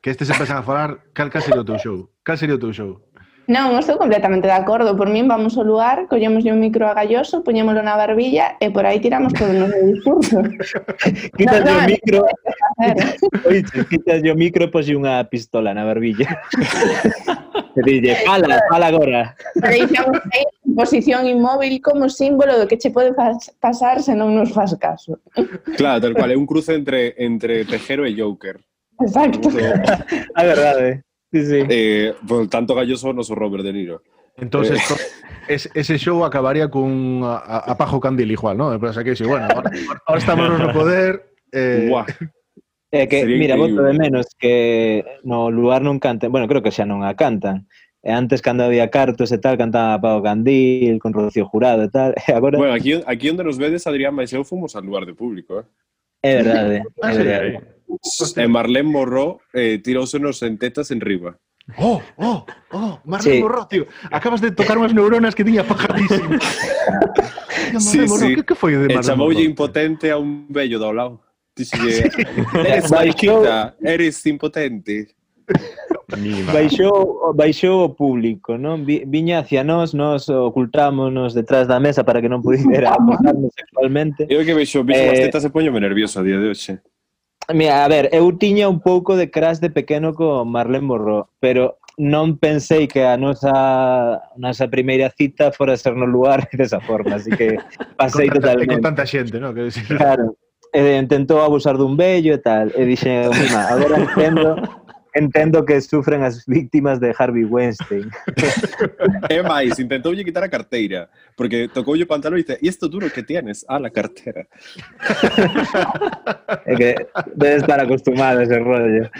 Que este se empezan a falar, cal, cal sería o teu show? Cal sería o teu show? Non, estou completamente de acordo. Por min vamos ao lugar, collemos un micro a galloso, poñémolo na barbilla e por aí tiramos todo o noso discurso. quitas no, no, o micro. Oiche, quitas o micro e posi unha pistola na barbilla. e dille, fala, fala agora. Deixamos aí posición inmóvil como símbolo do que che pode pasar se non nos faz caso. claro, tal cual, é un cruce entre entre Tejero e Joker. Exacto. A verdade. Sí, sí. Eh, por tanto galloso no sou Robert De Niro. Entonces, eh. es, ese show acabaría con a, a Pajo Candil igual, ¿no? Pero que si, bueno, ahora, ahora estamos no poder... Eh... Uah. É eh, que, Sería mira, increíble. voto de menos que no lugar non canten, bueno, creo que xa non a cantan. E antes, cando había cartos e tal, cantaba Pago Candil, con Rocío Jurado e tal. E agora... Bueno, aquí, aquí onde nos vedes, Adrián, máis eu fomos al lugar de público, eh? É verdade, ah, é verdade. E eh, Marlene Morró eh, tirousenos en tetas en riba. Oh, oh, oh, Marlene sí. Morró, tío. Acabas de tocar unhas neuronas que tiña pajadísimas. sí, Morró, sí. que, que foi de Marlene Morró? Impotente a un vello do lado. Dixelle, sí. eres baixita, eres impotente. Baixou, baixou o público, non? Viña hacia nós, nós ocultámonos detrás da mesa para que non pudera acosarnos sexualmente. Eu que vexo, vexo eh, as tetas e poñome nervioso a día de hoxe. Mira, a ver, eu tiña un pouco de crash de pequeno co Marlene Morro, pero non pensei que a nosa, nosa primeira cita fora ser no lugar desa forma, así que pasei con tanta, totalmente. Con tanta xente, non? Que decir... Claro, e, intentou abusar dun vello e tal, e dixen, agora entendo entendo que sufren as víctimas de Harvey Weinstein. É máis, intentoulle quitar a carteira, porque tocoulle o pantalón e dice, e isto duro que tienes? Ah, la cartera. É que debe estar acostumado a ese rollo.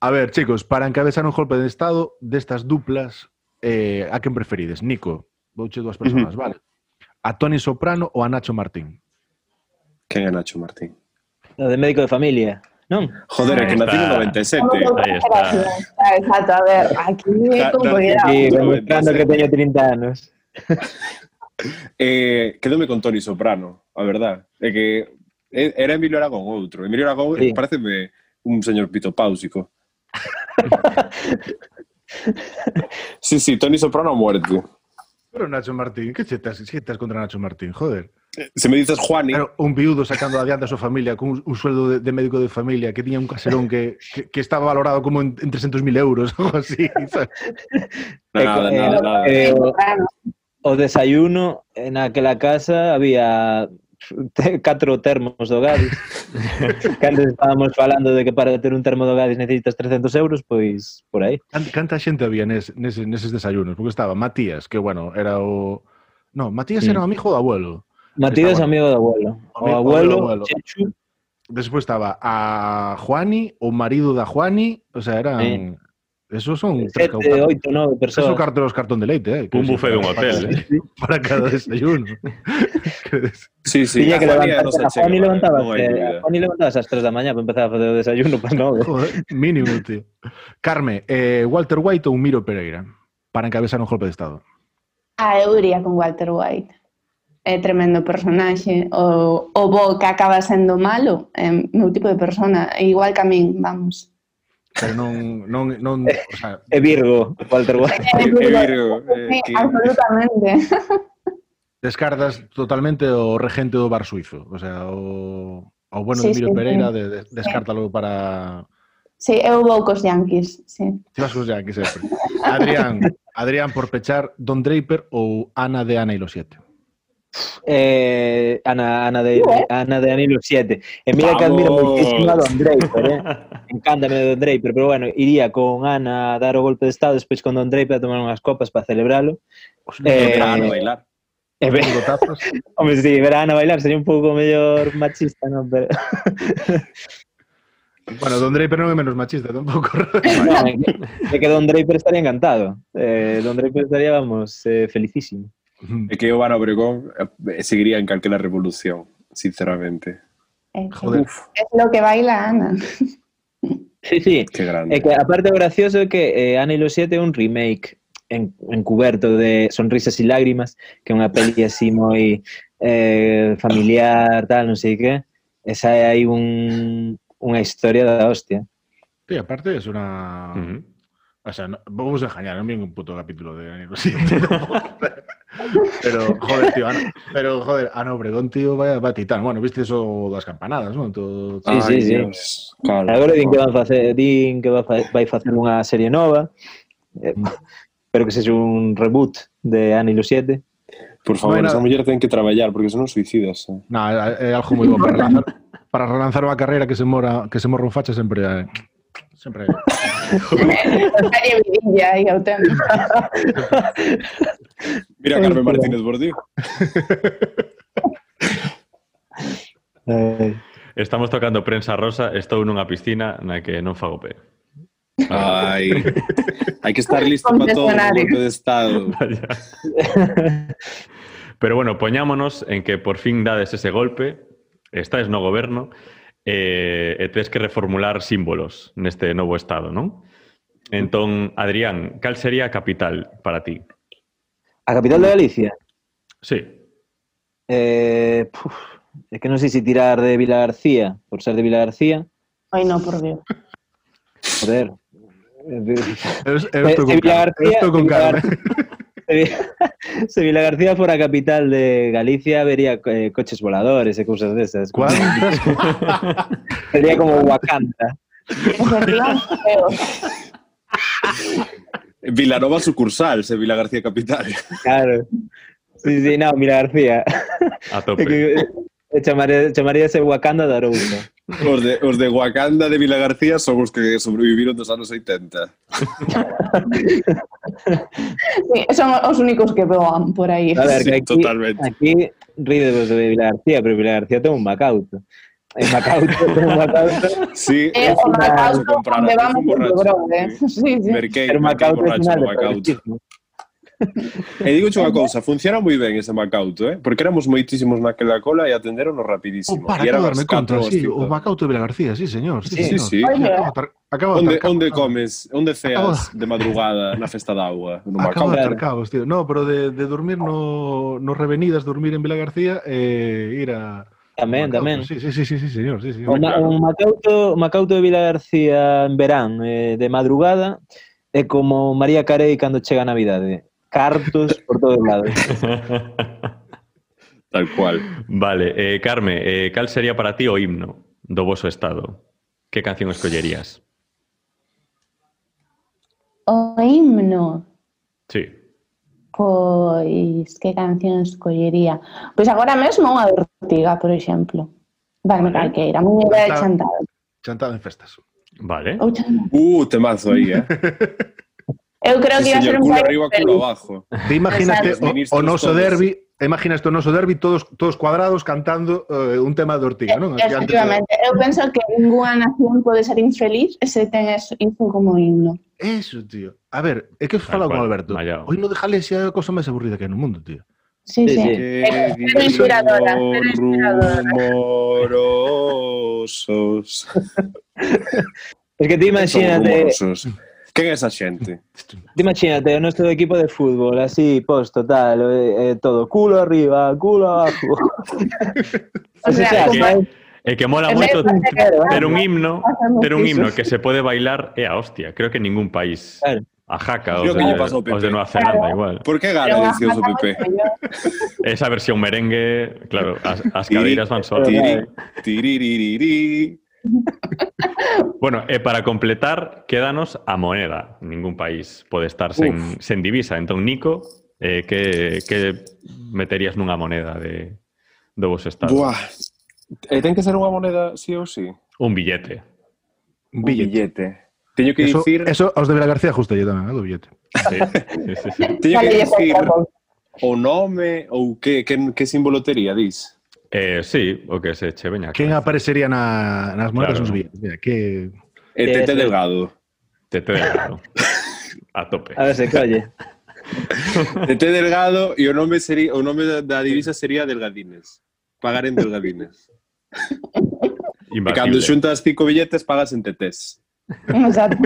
A ver, chicos, para encabezar un golpe de estado destas duplas, eh, a quen preferides? Nico, vouche dúas personas, vale. A Tony Soprano ou a Nacho Martín? Quen é Nacho Martín? O de médico de familia, non? Joder, é que Ahí nací en 97. Ahí está. Ah, Exacto, a ver, aquí. Sí, no, demostrando que teño 30 anos. Eh, quedome con Tony Soprano, a verdad. É que e- era Emilio Aragón outro. Emilio Aragón Sí. pareceme un señor pitopáusico. sí, sí, Tony Soprano a muerte. Pero Nacho Martín, que che tes, que tes contra Nacho Martín? Joder. Se me dices Juani, Era un viudo sacando adiante a súa familia con un, un sueldo de, de médico de familia que tiña un caserón que, que, que estaba valorado como en, en 300.000 euros, algo así. Eh, nada, nada. eh, o, Claro. o desayuno en aquela casa había catro termos do Gadis. que antes estábamos falando de que para ter un termo do Gadis necesitas 300 euros, pois por aí. Can- Canta xente había nes, neses, neses desayunos? Porque estaba Matías, que bueno, era o... No, Matías era o amigo do abuelo. Matías bueno. amigo do abuelo. O Amigo abuelo, abuelo. Chechu, Despois estaba a Juani, o marido da Juani, o sea, eran... Sí. Esos son tres sete, cautas. oito, nove Esos persoas. son cartos cartón de leite, eh. Un buffet dun hotel, eh. Para cada desayuno. Sí, sí. Tiña que a levantar, se a Juani a ás 3 da mañá para empezar a facer o desayuno para nove. Joder, mínimo, tío. Carme, eh, Walter White ou Miro Pereira para encabezar un golpe de Estado? Ah, eu iría con Walter White. é tremendo personaxe, o, o bo que acaba sendo malo, é meu tipo de persona, é igual que a min, vamos. Pero non, non, non, o sea... É Virgo, Walter White. É Virgo, é eh, sí, que... absolutamente. Descartas totalmente o regente do bar suizo, o sea, o, o bueno sí, de Miro sí, Pereira, sí. De, de, descártalo sí. para... Sí, eu vou cos Yankees, sí. Ti vas cos Yankees sempre. Adrián, Adrián, por pechar, Don Draper ou Ana de Ana e los Siete? Eh, Ana, Ana, de, ¿eh? Ana de Danilo 7. En eh, mira que admiro muchísimo a Don Draper, eh. Encántame Don Draper, pero bueno, iría con Ana a dar o golpe de estado, despois con Don Draper a tomar unhas copas para celebralo. Pues, eh, a bailar. Eh, ver... Hombre, si, sí, ver a Ana bailar sería un pouco mellor machista, non? Pero... Bueno, Don Draper non é menos machista tampouco. no, é que Don Draper estaría encantado. Eh, Don Draper estaría, vamos, eh, felicísimo. Es que Iván Obregón eh, seguiría en cualquier revolución, sinceramente. Es, que Joder. es lo que baila Ana. Sí, sí. Qué grande. Es que, aparte, gracioso es que eh, Ana y los siete un remake en, encuberto de Sonrisas y Lágrimas, que é unha peli así moi eh, familiar, tal, non sei que. Esa é aí un, unha historia da hostia. Sí, aparte es una... Uh -huh. O sea, no, vamos a engañar, no vi un puto capítulo de Daniel pero, joder, tío, Ana, pero, joder, Ana Obregón, tío, vaya, va titán. Bueno, viste eso das campanadas, non? Todo... Sí, Ay, sí, Dios. sí. Claro, Agora din que van facer, din que va vai facer unha serie nova, eh, mm. pero que sexa un reboot de Ana e los siete. Por favor, bueno, esa muller ten que traballar, porque senón suicidas. Eh. Na, eh, eh, é algo moi bo para relanzar, para relanzar unha carreira que se mora, que se morra un facha sempre... Eh, sempre... Eh. Mira Carmen Martínez Bordío. Eh, Estamos tocando prensa rosa, estou nunha piscina na que non fago pé. Ai. Hai que estar listo para todo o Concesionario. golpe de estado. Vaya. Pero bueno, poñámonos en que por fin dades ese golpe, estáis no goberno, e, e que reformular símbolos neste novo estado, non? Entón, Adrián, cal sería a capital para ti? a capital de Galicia? Sí. Eh, puf, é que non sei se tirar de Vila García, por ser de Vila García, Ai, no, por Dios. joder. Eu, eu estou se con Vila Carmen. Eu García, estou con Vila Carmen. Gar- se Vila García fora a capital de Galicia, vería eh, coches voladores e cousas desas. ¿Cuántas? Sería como Wakanda. Vilanova sucursal, se Vila García Capital. Claro. Sí, sí, no, Vila García. A tope. eh, chamaría, chamaría ese Wakanda de Arousa. Os de, os de Wakanda de Vila García son os que sobreviviron dos anos 80. sí, son os únicos que voan por aí. A ver, sí, que aquí, totalmente. aquí rídeos de Vila García, pero Vila García ten un macauto. En Macauto, un Macauto. Sí, eh, é o Macauto onde vamos o Brou. Sí, sí. Merquei, Merquei borracho no Macauto e digo unha cousa, funciona moi ben ese Macauto, eh? porque éramos moitísimos naquela cola e atenderon rapidísimo. O para, e darme contra, sí, o Macauto de Vila García, sí, señor. Sí, sí, sí. sí. Acabo onde, tarcao, onde comes, onde ceas acabo... de madrugada na festa da agua? No acabo de atarcaos, tío. No, pero de, de dormir no, no revenidas, dormir en Vila García e eh, ir a... Tamén, Macauto. tamén. Sí, sí, sí, sí, sí, señor. Sí, sí, o, ma, claro. Macauto, Macauto de Vila García en verán, eh, de madrugada, é como María Carey cando chega a Navidade cartos por todos lados. Tal cual. Vale, eh, Carme, eh, cal sería para ti o himno do vosso estado? Que canción escollerías? O himno? Sí. Pois, que canción escollería? Pois agora mesmo unha de Ortiga, por exemplo. Vale, vale. calqueira, moi de chantada. Chantada en festas. Vale. Ou chantada. Uh, temazo aí, eh? Eu creo que Sí, iba a ser un culo país arriba, culo feliz. abajo. Te imagínate Exacto. o, o Ministros noso todos. derbi todos todos cuadrados cantando eh, un tema de Ortiga, non? De- Efectivamente, eu penso que ninguna nación pode ser infeliz se ten eso, iso como himno. Eso, tío. A ver, é que Tal falado con Alberto. mallao. O himno de Galesia é a cousa máis aburrida que hai no mundo, tío. Sí, Sí. Pero, inspiradora, pero inspiradora. Rumorosos. Es que te imagínate. Quen é esa xente? Imagínate, o noso equipo de fútbol, así, posto, tal, eh, eh, todo, culo arriba, culo abajo. o sea, o sea, E que mola moito ter un himno, ter un himno que se pode bailar é a hostia. Creo que en ningún país. Claro. A jaca, os, de, pasó, os de Nueva Zelanda igual. Por que gana dicía o Pepe? Esa versión merengue, claro, as, as cadeiras van solas. Tiririririri. Bueno, e para completar, quédanos a moneda. Ningún país pode estar sen, sen divisa. Entón, Nico, eh, que, que meterías nunha moneda de, do vos estado? Buah. E ten que ser unha moneda sí ou sí? Un billete. Un Un billete. billete. Teño que Eso, dicir, eso aos de Vila García justo lle tamén, eh, do billete. Sí, sí, sí, sí. teño que dicir o nome ou que, que, que símbolo tería, dis? Eh, sí, o que se che veña. Quen aparecería na, nas monedas claro. uns billetes? Mira, que... Eh, tete Delgado. Tete Delgado. A tope. A ver se colle. Tete Delgado e o nome sería o nome da divisa sería Delgadines. Pagar en Delgadines. E cando xuntas cinco billetes pagas en tetes. Exacto.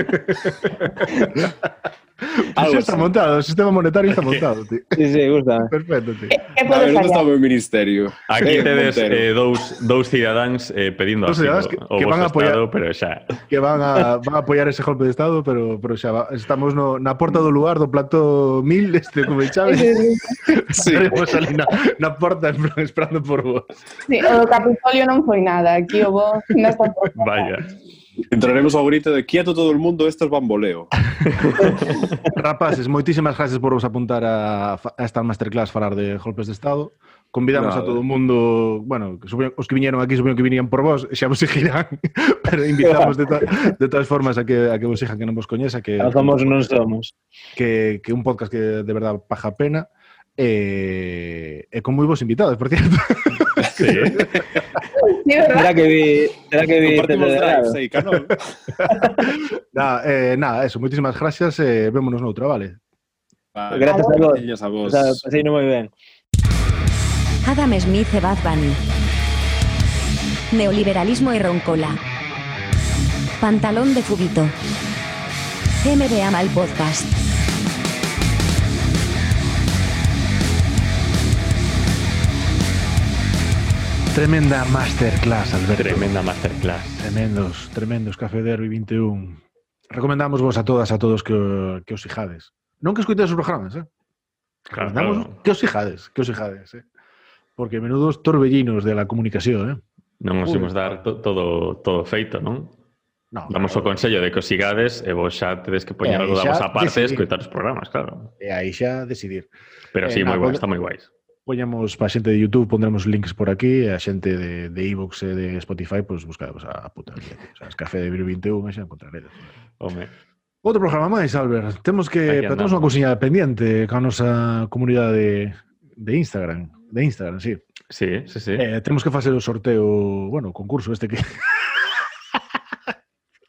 Algo está así. montado, o sistema monetario está montado, tío. Sí, sí, gusta. Perfecto, tío. Que a ver, onde está o meu ministerio? Aquí sí, tedes eh, dous, dous cidadáns eh, eh pedindo dous asilo que, o que van a apoiar, estado, pero xa... Que van a, van a apoiar ese golpe de estado, pero, pero xa va, estamos no, na porta do lugar do plato mil, este, como el Chávez. Sí, sí. Estaremos ali na, na porta esperando por vos. Sí, o do Capitolio non foi nada, aquí o vos nesta porta. Vaya. Entraremos ao grito de quieto todo o mundo, esto es bamboleo. Rapaces, moitísimas gracias por vos apuntar a, a esta masterclass falar de golpes de Estado. Convidamos Nada. a todo o mundo, bueno, os que viñeron aquí supoño que vinían por vos, xa vos seguirán, pero invitamos de, to, de todas formas a que, a que vos exijan que non vos coñeza, que... Somos non somos. Que, que un podcast que de verdad paja pena e, eh, e eh, con moi vos invitados, por cierto. Sí. Será que vi, será que vi drives nada, eh, nada, eso, moitísimas gracias eh, vémonos noutra, vale? Vale. Gracias a vos. Gracias a vos. O sea, pasei non moi ben. Adam Smith e Bad Bunny. Neoliberalismo e roncola. Pantalón de fubito. MBA Mal Podcast. Tremenda masterclass, Alberto. Tremenda masterclass. Tremendos, tremendos Café Derby 21. Recomendamos vos a todas, a todos que, que os fijades. Non que escuitedes os programas, eh? Claro, Recomendamos claro. que os fijades, que os fijades, eh? Porque menudos torbellinos de la comunicación, eh? Non nos imos dar to, todo, todo feito, non? No, Damos claro. o consello de que os sigades e vos xa tedes que poñer algo da vosa parte e escoitar os programas, claro. E aí xa decidir. Pero sí, eh, moi guai, está moi guais. Poñamos para a xente de YouTube, pondremos links por aquí, a xente de, de iVoox e de Spotify, pois pues, buscademos a puta. O sea, es Café de Vir 21 xa encontraredes. Home. Outro programa máis, Albert. Temos que temos unha cousiña pendiente ca nosa comunidade de, de Instagram, de Instagram, sí. Sí, sí, sí. Eh, temos que facer o sorteo, bueno, o concurso este que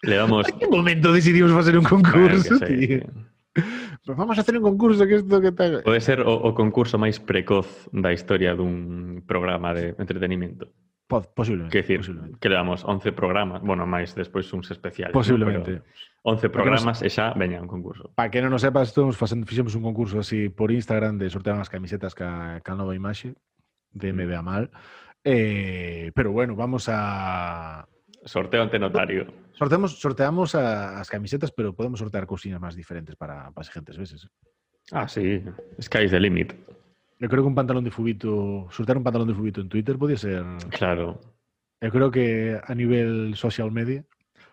Le damos. En que momento decidimos facer un concurso, bueno, tío? Vamos a hacer un concurso que isto que tal... Pode ser o, o concurso máis precoz da historia dun programa de entretenimento. Po, posiblemente. Que decir, posiblemente. que levamos 11 programas, bueno, máis despois uns especiales. Posiblemente. ¿no? Pero 11 programas nos... e xa veña un concurso. Para que non o sepas, estamos facendo, fixemos un concurso así por Instagram de sortear as camisetas ca, ca nova imaxe de mm. Me Vea Mal. Eh, pero bueno, vamos a Sorteo ante notario. Sorteamos, sorteamos a- as camisetas, pero podemos sortear cousiñas máis diferentes para, para as gentes veces. Ah, sí. Sky's the limit. Eu creo que un pantalón de fubito, sortear un pantalón de fubito en Twitter podía ser... Claro. Eu creo que a nivel social media,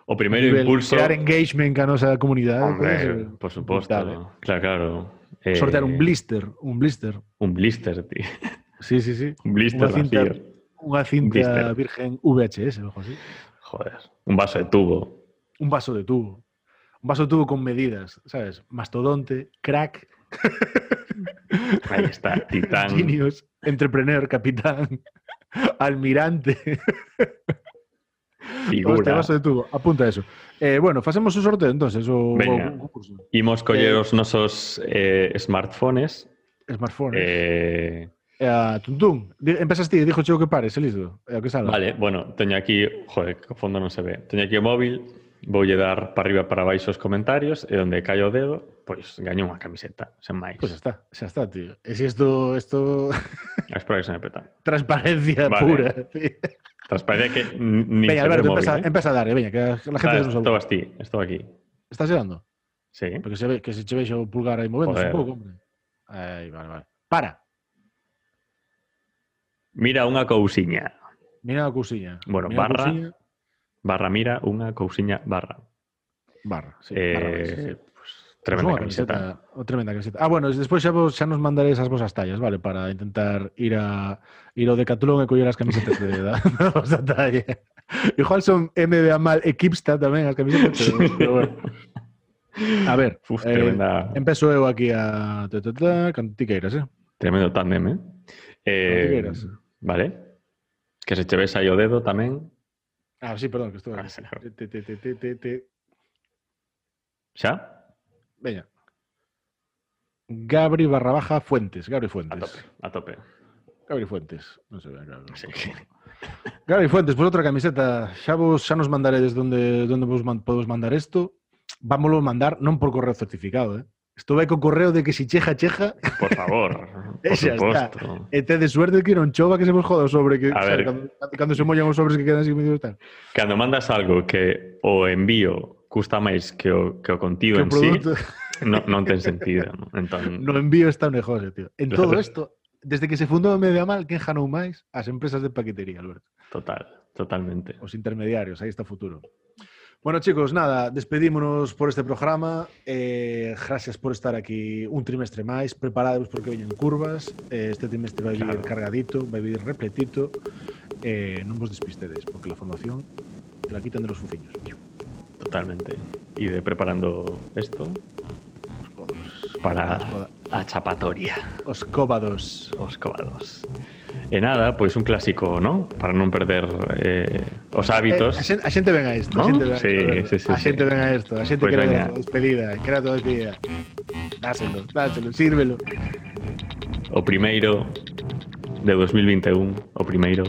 O a primeiro nivel impulso... crear engagement comunidade, pode ser Hombre, por brutal, eh. Claro, claro. Eh, Sortear un blister, un blister. Un blister, tío. Sí, sí, sí. Un blister Unha cinta, vacío. unha cinta Blister. virgen VHS, o algo así. Joder. Un vaso de tubo. Un vaso de tubo. Un vaso de tubo con medidas, ¿sabes? Mastodonte, crack, Ahí está. Titán. genius, entrepreneur, capitán, almirante. Figura. vaso de tubo. Apunta eso. Eh, bueno, facemos un sorteo entonces, o, Veña. o concurso. Imos coller Eh, os nosos eh, smartphones. Smartphone. Eh, Eh, a Tuntún, di- empezas ti, dijo Cheo que pares, listo. Eh, vale, bueno, teño aquí... Joder, que fondo non se ve. Teño aquí o móvil. Voulle dar para arriba para baixo os comentarios e onde cae o dedo, pois gaño unha camiseta, sen máis. Pues xa está, xa está, tío. E si esto, espera que se me peta. transparencia Vale. pura. tío. Transparencia que ni Veña, se Alberto, empeza, eh? empeza a dar, eh, veña, que la gente Ah, non sabe. estou aquí, estou aquí. Estás llegando? Sí. Porque se ve que se che o pulgar aí Joder. un pouco, hombre. Aí, vale, vale. Para. Mira unha cousiña. Mira a cousiña. Bueno, Mira barra. cousiña. Barra mira unha cousiña barra. Barra, sí. eh, barra, sí, sí. pues, tremenda unha camiseta. o tremenda camiseta. Ah, bueno, despois xa, vos, xa nos mandaré esas vosas tallas, vale, para intentar ir a ir ao Decathlon e coller as camisetas de, da, da vosa talla. Igual son MBA mal equipsta tamén as camisetas, pero, pero bueno. A ver, Uf, eh, tremenda, empezo eu aquí a... Ta, ta, ta, cando ti queiras, eh? tremendo tándem, eh? eh. Vale. Que se che ves aí o dedo tamén. Ah, sí, perdón, que estou Ah. Te, te, te, te, te, te. Xa? Veña. Gabri barra baja Fuentes. Gabri A Fuentes. tope, a tope. Gabri Fuentes. Non se ve, claro. Sí. Gabri Fuentes, pues outra camiseta. Xa vos xa nos mandaredes donde, donde vos man, podemos mandar isto. Vámoslo mandar non por correo certificado, eh? Estuve co correo de que si cheja, cheja... Por favor, por suposto. Está. E tedes suerte que non chova que se vos joda o sobre. Que, a sabe, ver, cando, cando se mollan os sobres que quedan así medio tal. Cando mandas algo que o envío custa máis que o, que o contido que en sí, non, non ten sentido. ¿no? Entón... No envío está un negocio, eh, tío. En todo isto, desde que se fundou Mediamal, quen janou máis? As empresas de paquetería, Alberto. Total, totalmente. Os intermediarios, aí está o futuro. Bueno, chicos, nada, despedímonos por este programa. Eh, gracias por estar aquí un trimestre máis. Preparados porque veñen curvas. Eh, este trimestre vai vir Claro. cargadito, vai vir repletito. Eh, non vos despistedes, porque la formación te la quitan de los fuciños. Totalmente. Y de preparando esto para a chapatoria. Os cóbados. Os cóbados. E nada, pois un clásico, non? Para non perder eh, os hábitos. Eh, a, xente, ven a isto, ¿No? a xente ven a isto. Sí, sí, sí, a xente sí. ven a isto, a xente pois pues quere a despedida, quere a toda despedida. Dáselo, dáselo, sírvelo. O primeiro de 2021, o primeiro